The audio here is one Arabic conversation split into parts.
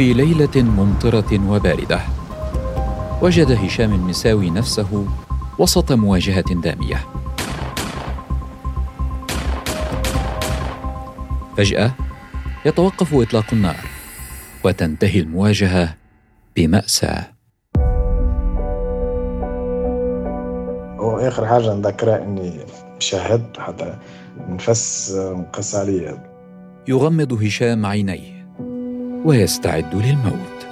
في ليلة ممطرة وباردة. وجد هشام المساوي نفسه وسط مواجهة دامية. فجأة يتوقف إطلاق النار وتنتهي المواجهة بمأساة. وآخر حاجة نذكرها إني شاهدت حتى نفس مقص علي يغمض هشام عينيه. ويستعد للموت.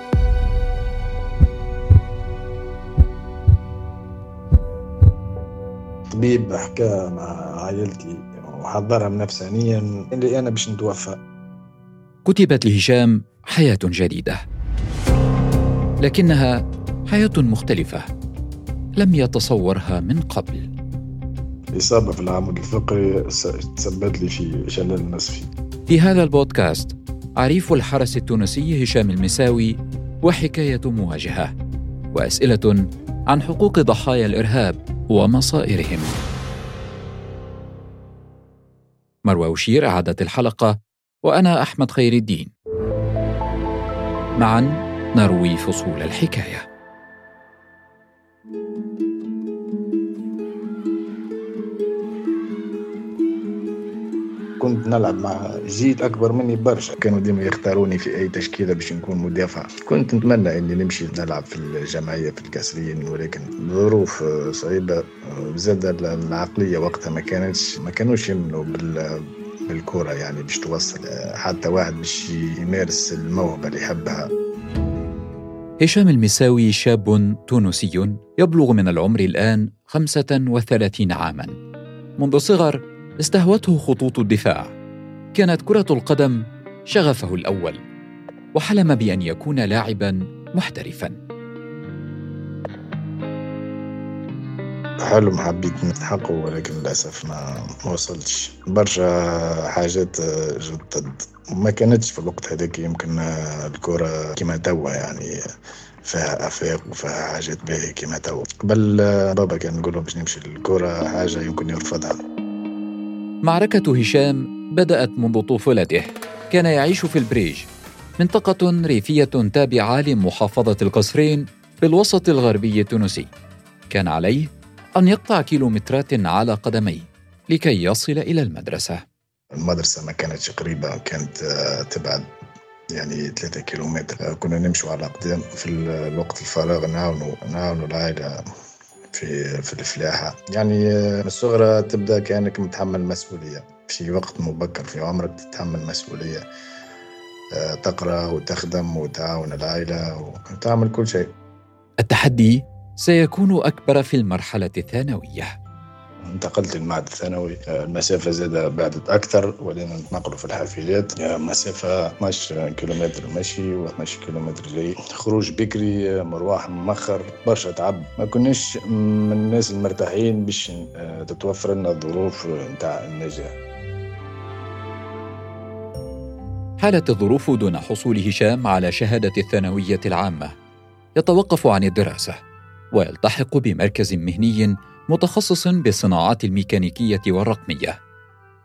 طبيب حكى مع عائلتي وحضرها نفسانيا اللي أنا باش نتوفى. كتبت لهشام حياة جديدة. لكنها حياة مختلفة. لم يتصورها من قبل. الإصابة في العمود الفقري تسببت لي في شلل نصفي في هذا البودكاست عريف الحرس التونسي هشام المساوي وحكاية مواجهة وأسئلة عن حقوق ضحايا الإرهاب ومصائرهم. مروى وشير أعدت الحلقة وأنا أحمد خير الدين. معا نروي فصول الحكاية. كنت نلعب مع جيل أكبر مني برشا. كانوا ديما يختاروني في أي تشكيلة باش نكون مدافع. كنت نتمنى إني نمشي نلعب في الجمعية في الكاسرين ولكن ظروف صعيبة زاد العقلية وقتها ما كانتش ما كانوش يمنوا بال بالكرة يعني باش توصل حتى واحد باش يمارس الموهبة اللي يحبها. هشام المساوي شاب تونسي يبلغ من العمر الآن 35 عاما. منذ صغر استهوته خطوط الدفاع. كانت كرة القدم شغفه الأول وحلم بأن يكون لاعبا محترفا. حلم حبيت نتحققه ولكن للأسف ما وصلتش. برشا حاجات جدد ما كانتش في الوقت هذاك يمكن الكرة كما توا يعني فيها أفاق وفيها حاجات باهية كما توا. قبل بابا كان نقول باش نمشي للكرة حاجة يمكن يرفضها. معركة هشام بدأت منذ طفولته. كان يعيش في البريج منطقة ريفية تابعة لمحافظة القصرين بالوسط الغربي التونسي. كان عليه أن يقطع كيلومترات على قدميه لكي يصل إلى المدرسة. المدرسة ما كانتش قريبة كانت تبعد يعني ثلاثة كيلومتر. كنا نمشوا على قدام في الوقت الفراغ نعاونوا نعاونوا العائلة. في في الفلاحة. يعني من الصغرى تبدأ كأنك متحمل مسؤولية. في وقت مبكر في عمرك تتحمل مسؤولية تقرأ وتخدم وتعاون العائلة وتعمل كل شيء. التحدي سيكون أكبر في المرحلة الثانوية. انتقلت للمعهد الثانوي. المسافة زاد بعدت أكثر ولينا نتنقلوا في الحافلات. مسافة 12 كيلومتر مشي و 12 كيلومتر جاي. خروج بكري مروح مؤخر برشا تعب. ما كناش من الناس المرتاحين باش تتوفر لنا الظروف نتاع النجاح. حالت الظروف دون حصول هشام على شهادة الثانوية العامة. يتوقف عن الدراسة ويلتحق بمركز مهني متخصص بالصناعات الميكانيكية والرقمية.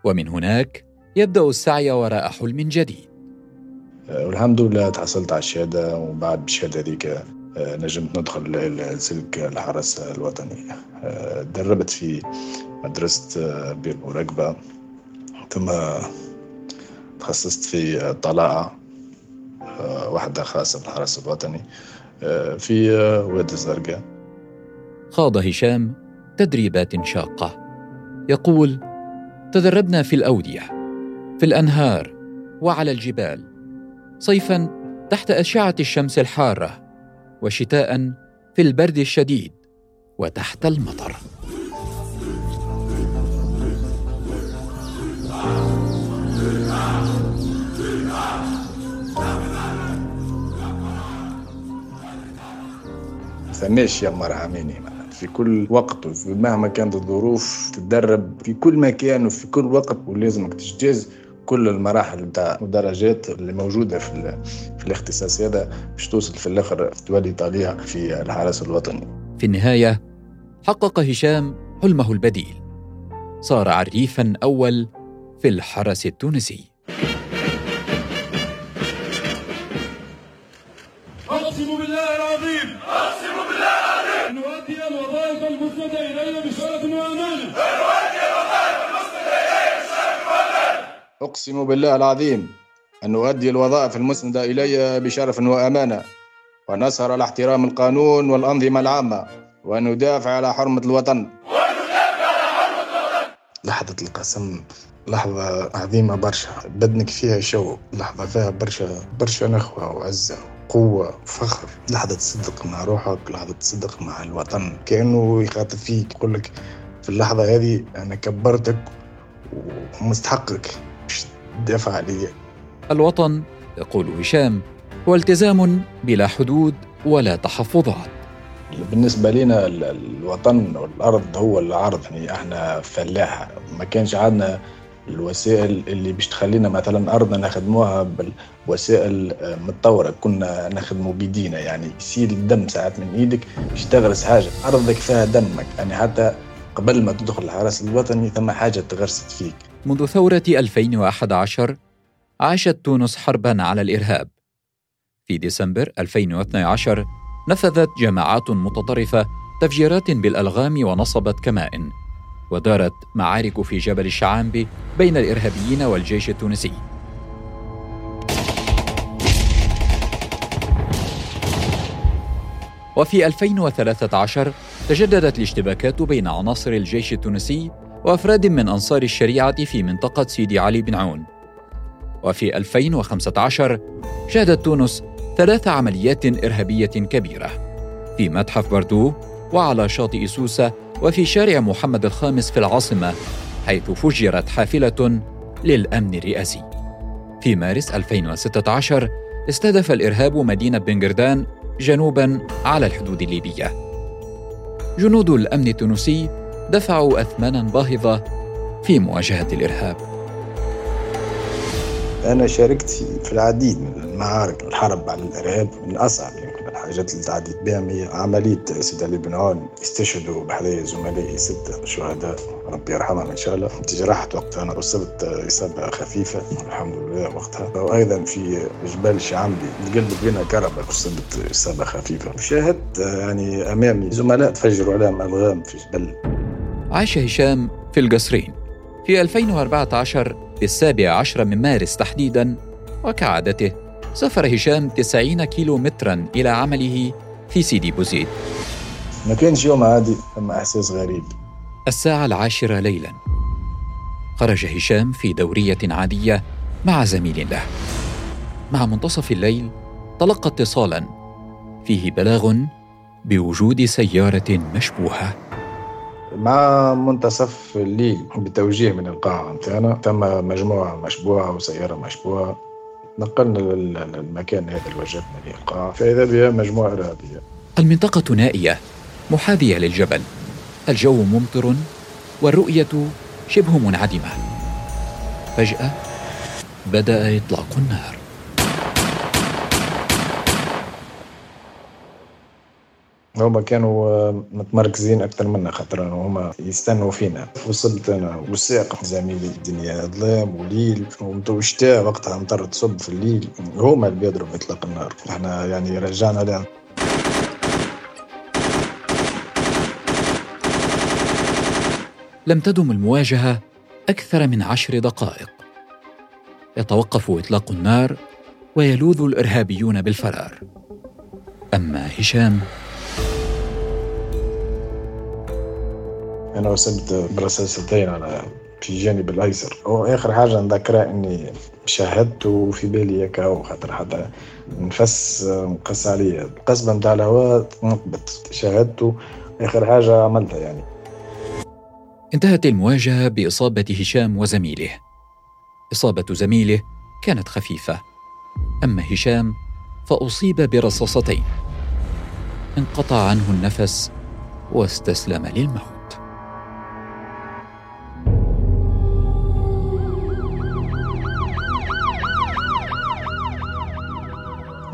ومن هناك يبدأ السعي وراء حلم جديد. والحمد لله تحصلت على الشهادة وبعد بالشهادة هذيك نجمت ندخل سلك الحرس الوطني. دربت في مدرسة بير مراقبة. ثم تخصصت في الطلاعة واحدة خاصة بالحرس الوطني في وادي الزرقاء خاض هشام تدريبات شاقة. يقول تدربنا في الأودية في الأنهار وعلى الجبال صيفا تحت أشعة الشمس الحارة وشتاء في البرد الشديد وتحت المطر. ثناش يا مرحميني في كل وقت وفي مهما كانت الظروف تتدرب في كل مكان وفي كل وقت ولازمك تجتاز كل المراحل نتاع الدرجات اللي موجودة في في الاختصاص هذا باش توصل في الآخر تولي طالع في الحرس الوطني. في النهاية حقق هشام حلمه البديل. صار عريفا أول في الحرس التونسي. أقسم بالله العظيم أن أؤدي الوظائف المسندة إلي بشرف وأمانة وأن أسهر على احترام القانون والأنظمة العامة وأن أدافع على حرمة الوطن. وأن أدافع على حرمة الوطن لحظة القسم لحظة عظيمة برشا. بدنك فيها شو لحظة فيها برشا برشا نخوة وعزة قوة وفخر لحظة تصدق مع روحك لحظة تصدق مع الوطن. كأنه يخاطب فيك يقول لك في اللحظة هذه أنا كبرتك ومستحقك. عليا الوطن يقول هشام هو التزام بلا حدود ولا تحفظات. بالنسبة لنا الوطن والأرض هو العرض يعني إحنا فلاحة. ما كانش عندنا الوسائل اللي باش تخلينا مثلا أرضنا نخدموها بالوسائل متطورة. كنا نخدموا بيدينا يعني يسيل الدم ساعات من إيدك باش تغرس حاجة. أرضك فيها دمك يعني حتى قبل ما تدخل الحرس الوطني ثم حاجة تغرست فيك. منذ ثورة 2011 عاشت تونس حربا على الإرهاب. في ديسمبر 2012 نفذت جماعات متطرفة تفجيرات بالألغام ونصبت كمائن ودارت معارك في جبل الشعامبي بين الإرهابيين والجيش التونسي. وفي 2013 تجددت الاشتباكات بين عناصر الجيش التونسي وأفراد من أنصار الشريعة في منطقة سيدي علي بن عون وفي 2015 شهدت تونس ثلاث عمليات إرهابية كبيرة في متحف بردو وعلى شاطئ سوسة وفي شارع محمد الخامس في العاصمة حيث فجرت حافلة للأمن الرئاسي. في مارس 2016 استهدف الإرهاب مدينة بنجردان جنوبا على الحدود الليبية. جنود الأمن التونسي دفعوا أثمانا باهظة في مواجهة الإرهاب. أنا شاركت في العديد من المعارك الحرب على الإرهاب من أصعب الحاجات اللي تعديت بها هي عملية سيد علي بن عون استشهدوا بحذايا زملائي ستة شهداء ربي يرحمهم إن شاء الله. تجرحت وقتها أنا أصبت إصابة خفيفة الحمد لله وقتها. وأيضا في جبال الشعمبي تقلب بنا كربة أصبت إصابة خفيفة. شاهدت يعني أمامي زملاء تفجروا عليهم ألغام في جبل. عاش هشام في القصرين في 2014 في السابع عشر من مارس تحديدا وكعادته سافر هشام 90 كيلو مترا إلى عمله في سيدي بوزيد ما كانش يوم عادي أما إحساس غريب. الساعة العاشرة ليلا. خرج هشام في دورية عادية مع زميل له. مع منتصف الليل تلقى اتصالا. فيه بلاغ بوجود سيارة مشبوهة. مع منتصف الليل بتوجيه من القاعة نتاعنا تم مجموعة مشبوهة وسيارة مشبوهة نقلنا للمكان هذا اللي وجدنا به القاعة فإذا بها مجموعة إرهابية المنطقة نائية محاذية للجبل. الجو ممطر والرؤية شبه منعدمة. فجأة بدأ إطلاق النار هما كانوا متمركزين أكثر منا خاطر هما يستنوا فينا. وصلت أنا والساق زميلي الدنيا ظلام وليل وشتاء وقتها مطر تصب في الليل. هما اللي بيضربوا بإطلاق النار. إحنا يعني رجعنا لها. لم تدم المواجهة أكثر من عشر دقائق. يتوقف إطلاق النار ويلوذ الإرهابيون بالفرار. أما هشام أنا اصبت برصاصتين على في الجانب الأيسر. وآخر حاجة نذكرها إني شاهدت في بالي هكا خاطر حتى نفس مقص عليا القصبه نتاع الهواء تنقبت شاهدت آخر حاجة عملتها يعني. انتهت المواجهة بإصابة هشام وزميله. إصابة زميله كانت خفيفة. أما هشام فأصيب برصاصتين. انقطع عنه النفس واستسلم للموت.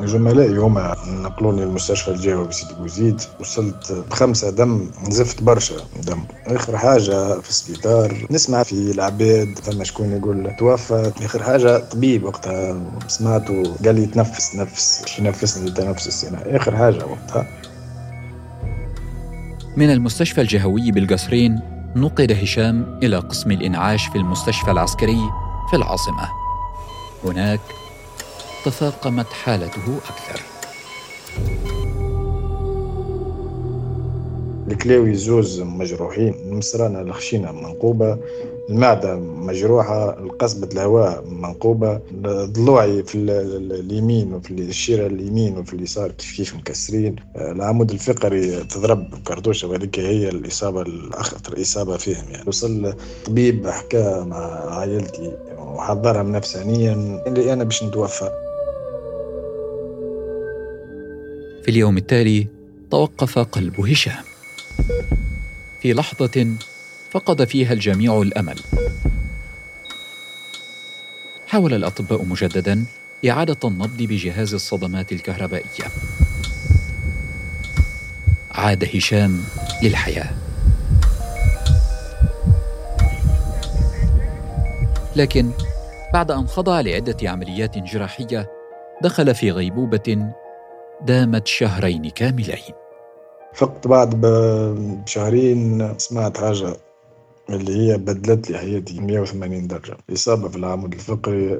زملائي هما نقلوني للمستشفى الجوي بسيدي بوزيد وصلت بخمسة دم نزفت برشا دم. آخر حاجة في السبيطار نسمع في العباد ثم شكون يقول توفى. آخر حاجة طبيب وقتها سمعته قال لي تنفس نفس ينفسني تنفس السنة. آخر حاجة وقتها. من المستشفى الجهوي بالقصرين نقل هشام إلى قسم الإنعاش في المستشفى العسكري في العاصمة. هناك تفاقمت حالته أكثر. الكلاوي زوز مجروحين المسرانة الخشينة منقوبة المعدة مجروحة القصبة الهواء منقوبة ضلوعي في اليمين وفي الشيرة اليمين وفي اليسار كيف كيف مكسرين. العمود الفقري تضرب كرتوشة وهذيك هي الإصابة الأخطر إصابة فيهم يعني. وصل طبيب حكى مع عائلتي وحضرهم نفسانيا اللي أنا باش نتوفى. في اليوم التالي توقف قلب هشام. في لحظة فقد فيها الجميع الأمل. حاول الأطباء مجددا إعادة النبض بجهاز الصدمات الكهربائية. عاد هشام للحياة. لكن بعد أن خضع لعدة عمليات جراحية دخل في غيبوبة دامت شهرين كاملين. فقط بعد بشهرين سمعت حاجة اللي هي بدلت لي حياتي 180 درجة. إصابة في العمود الفقري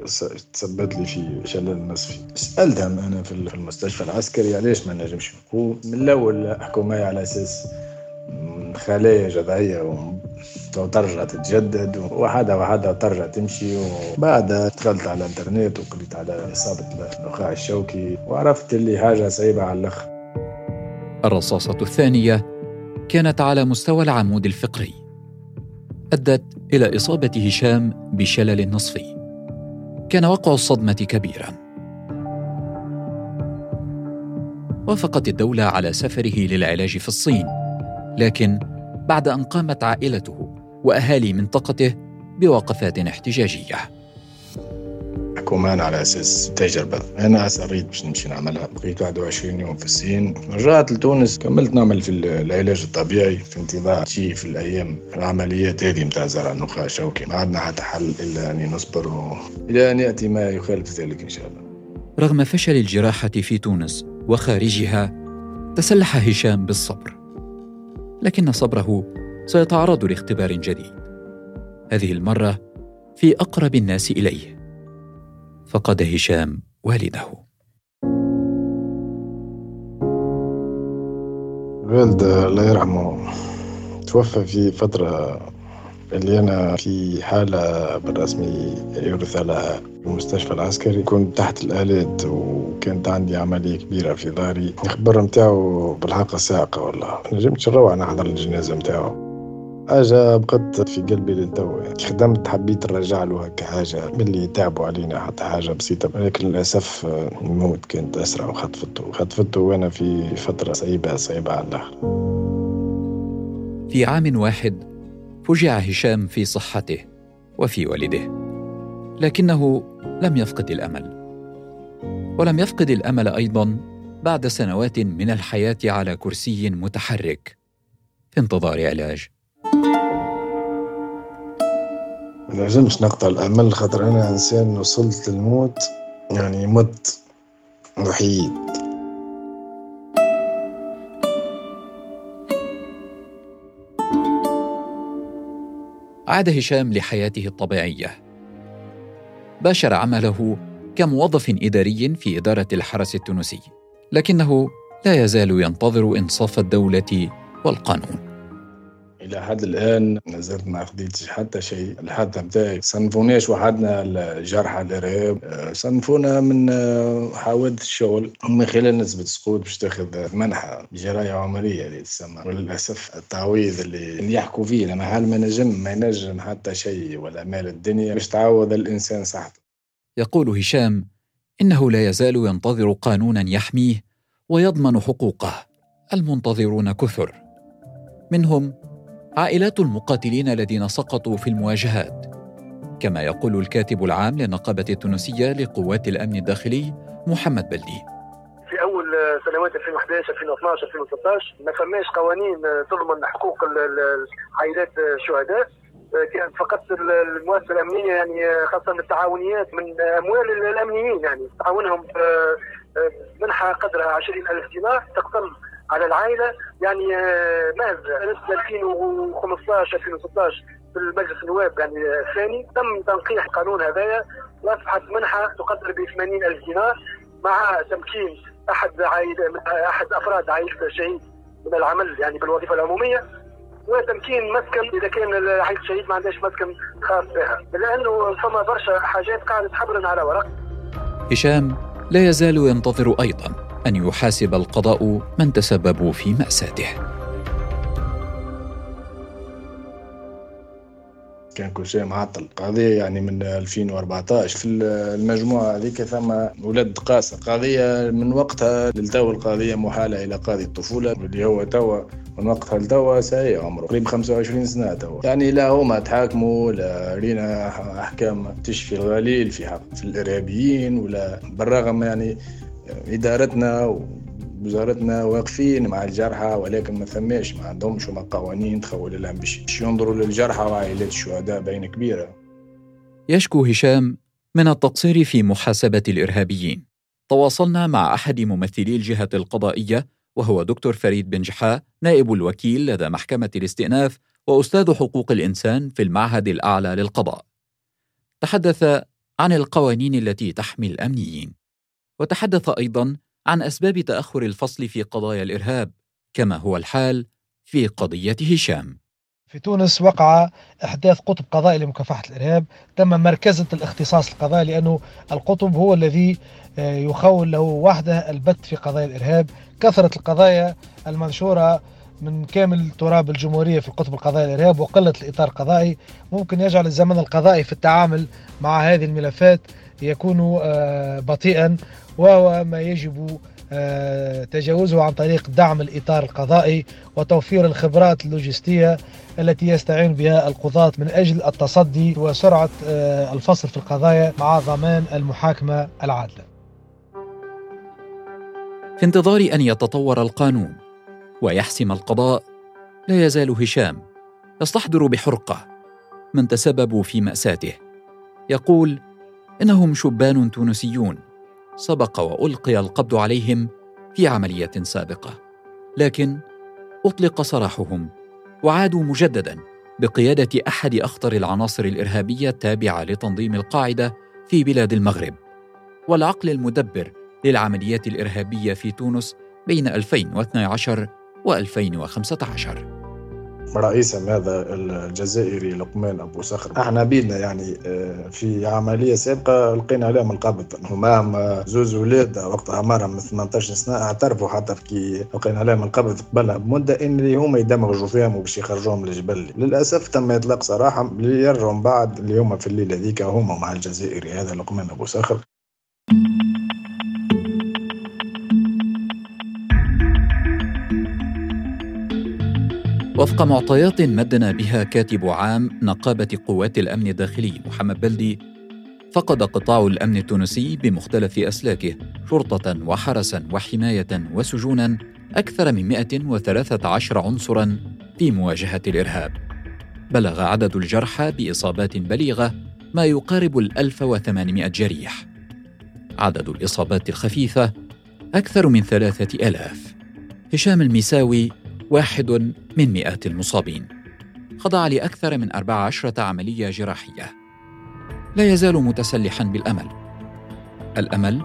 تسببت لي في شلل نصفي سألتهم أنا في المستشفى العسكري علاش ما نجمش نقوم؟ من الأول حكوا معي على أساس خلايا جذعية وترجع تتجدد وحدة وحدة ترجع تمشي. وبعد دخلت على الإنترنت وقريت على إصابة النخاع الشوكي وعرفت اللي حاجة صعيبة على الآخر الرصاصة الثانية كانت على مستوى العمود الفقري. أدت إلى إصابة هشام بشلل نصفي. كان وقع الصدمة كبيرا. وافقت الدولة على سفره للعلاج في الصين لكن بعد أن قامت عائلته وأهالي منطقته بوقفات احتجاجية. حكومان على أساس تجربة. أنا اصريت باش نمشي نعملها. بقيت 21 يوم في الصين رجعت لتونس كملت نعمل في العلاج الطبيعي في انتظار. شيء في الأيام العمليات هذه نتاع زرع النخاع الشوكي ما عندنا حتى حل إلا ان نصبر و... إلى أن يأتي ما يخالف ذلك إن شاء الله. رغم فشل الجراحة في تونس وخارجها تسلح هشام بالصبر. لكن صبره سيتعرض لاختبار جديد. هذه المرة في أقرب الناس إليه. فقد هشام والده. الوالد الله يرحمه. توفى في فترة اللي أنا في حالة بالرسمي يرثى لها المستشفى العسكري. كنت تحت الآلات وكانت عندي عملية كبيرة في ظهري. الخبر متاعه بالحق ساقة والله. نجمتش نروح نحضر الجنازة متاعه. حاجة بقت في قلبي للتو خدمت حبيت نرجع له هكا حاجة من اللي تعبوا علينا حتى حاجة بسيطة. لكن للأسف الموت كانت أسرع وخطفته. خطفته وأنا في فترة صعيبة صعيبة على الآخر. في عام واحد فجع هشام في صحته وفي والده لكنه لم يفقد الأمل. ولم يفقد الأمل أيضا بعد سنوات من الحياة على كرسي متحرك في انتظار علاج. ما نجمش نقطع الأمل خاطر أنا إنسان وصلت للموت يعني مت وحيد. عاد هشام لحياته الطبيعية. باشر عمله كموظف إداري في إدارة الحرس التونسي لكنه لا يزال ينتظر إنصاف الدولة والقانون. إلى حد الآن نزلت ما خديتش حتى شيء. الحادثة نتاعي صنفوناش وحدنا الجرحى الارهاب صنفونا من حوادث الشغل. من خلال نسبة سقوط باش تاخذ منحة جراية عمرية اللي تسمى. وللأسف التعويض اللي يحكوا فيه لما هل ما نجم ما ينجم حتى شيء ولا مال الدنيا؟ باش تعوض الإنسان صحته. يقول هشام إنه لا يزال ينتظر قانونا يحميه ويضمن حقوقه. المنتظرون كثر. منهم عائلات المقاتلين الذين سقطوا في المواجهات. كما يقول الكاتب العام للنقابة التونسية لقوات الأمن الداخلي محمد بلدي. في أول سنوات 2011 2012 2013 ما فماش قوانين تضمن حقوق عائلات الشهداء. كانت فقط المؤسسة الأمنية يعني خاصة التعاونيات من أموال الأمنيين يعني تعاونهم منحة قدرها 20000 دينار تقتل على العائلة يعني ماذا؟ سنه 2015 2016 في المجلس النواب يعني الثاني. تم تنقيح قانون هذايا وأصبحت منحة تقدر ب 80 ألف دينار مع تمكين أحد عائله أحد أفراد عائله الشهيد من العمل يعني بالوظيفة العمومية وتمكين مسكن إذا كان عائله الشهيد ما عندهاش مسكن خاص بها. لأنه فما برشا حاجات قاعدة حبرا على ورق. هشام لا يزال ينتظر أيضا. أن يحاسب القضاء من تسببوا في مأساته. كان كل شيء معطل. قضية يعني من 2014 في المجموعة هذيك ثم ولاد قاسة قضية من وقتها للتو القضية محالة إلى قاضي الطفولة اللي هو توا من وقتها لتوا ساي عمره. قريب 25 سنة توا. يعني لا هما تحاكموا لا رينا أحكام تشفي الغليل في حق في الإرهابيين ولا بالرغم يعني إدارتنا وزارتنا واقفين مع الجرحى ولكن ما ثماش ما عندهمش هما قوانين تخول لهم باش ينظروا للجرحى وعائلات الشهداء بين كبيرة. يشكو هشام من التقصير في محاسبة الإرهابيين. تواصلنا مع أحد ممثلي الجهة القضائية وهو دكتور فريد بن جحا نائب الوكيل لدى محكمة الاستئناف وأستاذ حقوق الإنسان في المعهد الأعلى للقضاء. تحدث عن القوانين التي تحمي الأمنيين. وتحدث أيضا عن أسباب تأخر الفصل في قضايا الإرهاب كما هو الحال في قضية هشام. في تونس وقع إحداث قطب قضائي لمكافحة الإرهاب تم مركزه الاختصاص القضائي لأنه القطب هو الذي آه، يخول له وحده البت في قضايا الإرهاب. كثره القضايا المنشورة من كامل تراب الجمهورية في القطب القضائي الإرهاب وقلة الإطار القضائي ممكن يجعل الزمن القضائي في التعامل مع هذه الملفات يكون آه، بطيئا وهو ما يجب آه، تجاوزه عن طريق دعم الإطار القضائي وتوفير الخبرات اللوجستية التي يستعين بها القضاة من أجل التصدي وسرعة آه، الفصل في القضايا مع ضمان المحاكمة العادلة. في انتظار أن يتطور القانون ويحسم القضاء لا يزال هشام يستحضر بحرقة من تسببوا في مأساته. يقول إنهم شبان تونسيون. سبق وألقي القبض عليهم في عملية سابقة. لكن أطلق سراحهم وعادوا مجددا بقيادة أحد أخطر العناصر الإرهابية التابعة لتنظيم القاعدة في بلاد المغرب. والعقل المدبر للعمليات الإرهابية في تونس بين 2012 و2015 رئيسهم هذا الجزائري لقمان أبو صخر. إحنا بينا يعني آه، في عملية سابقة لقينا عليهم القبض هما زوز ولاد وقتها عمرهم 18 سنة اعترفوا حتى كي لقينا عليهم القبض قبلها بمدة إن هما يدمغوا فيهم وباش يخرجوهم للجبل للأسف تم إطلاق صراحة اللي يرجعوا بعد اللي هما في الليلة ذيك هما مع الجزائري هذا لقمان أبو صخر. وفق معطيات مدنا بها كاتب عام نقابة قوات الأمن الداخلي محمد بلدي فقد قطاع الأمن التونسي بمختلف أسلاكه شرطة وحرسا وحماية وسجونا أكثر من 113 عنصرا في مواجهة الإرهاب. بلغ عدد الجرحى بإصابات بليغة ما يقارب ال 1800 جريح. عدد الإصابات الخفيفة أكثر من ثلاثة ألاف. هشام المساوي واحد من مئات المصابين. خضع لأكثر من 14 عملية جراحية. لا يزال متسلحا بالأمل. الأمل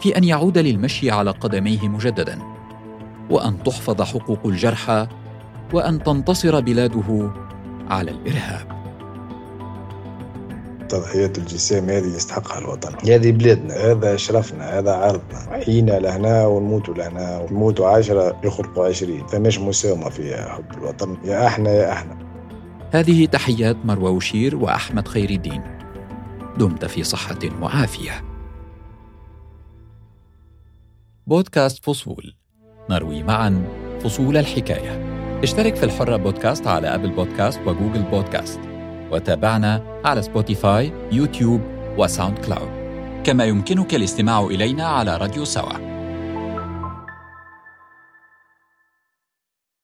في أن يعود للمشي على قدميه مجددا وأن تحفظ حقوق الجرحى وأن تنتصر بلاده على الإرهاب. تضحيات الجسام هذه يستحقها الوطن. هذه بلادنا. هذا شرفنا هذا عرضنا. عينا لهنا ونموتوا لهنا ونموتوا عشرة يخرقوا عشرين. فماش مساومة فيها حب الوطن. يا أحنا يا أحنا. هذه تحيات مروى وشير وأحمد خير الدين. دمت في صحة وعافية. بودكاست فصول. نروي معا فصول الحكاية. اشترك في الحرة بودكاست على Apple Podcasts و Google Podcasts. وتابعنا على Spotify YouTube و SoundCloud كما يمكنك الاستماع إلينا على راديو سوا.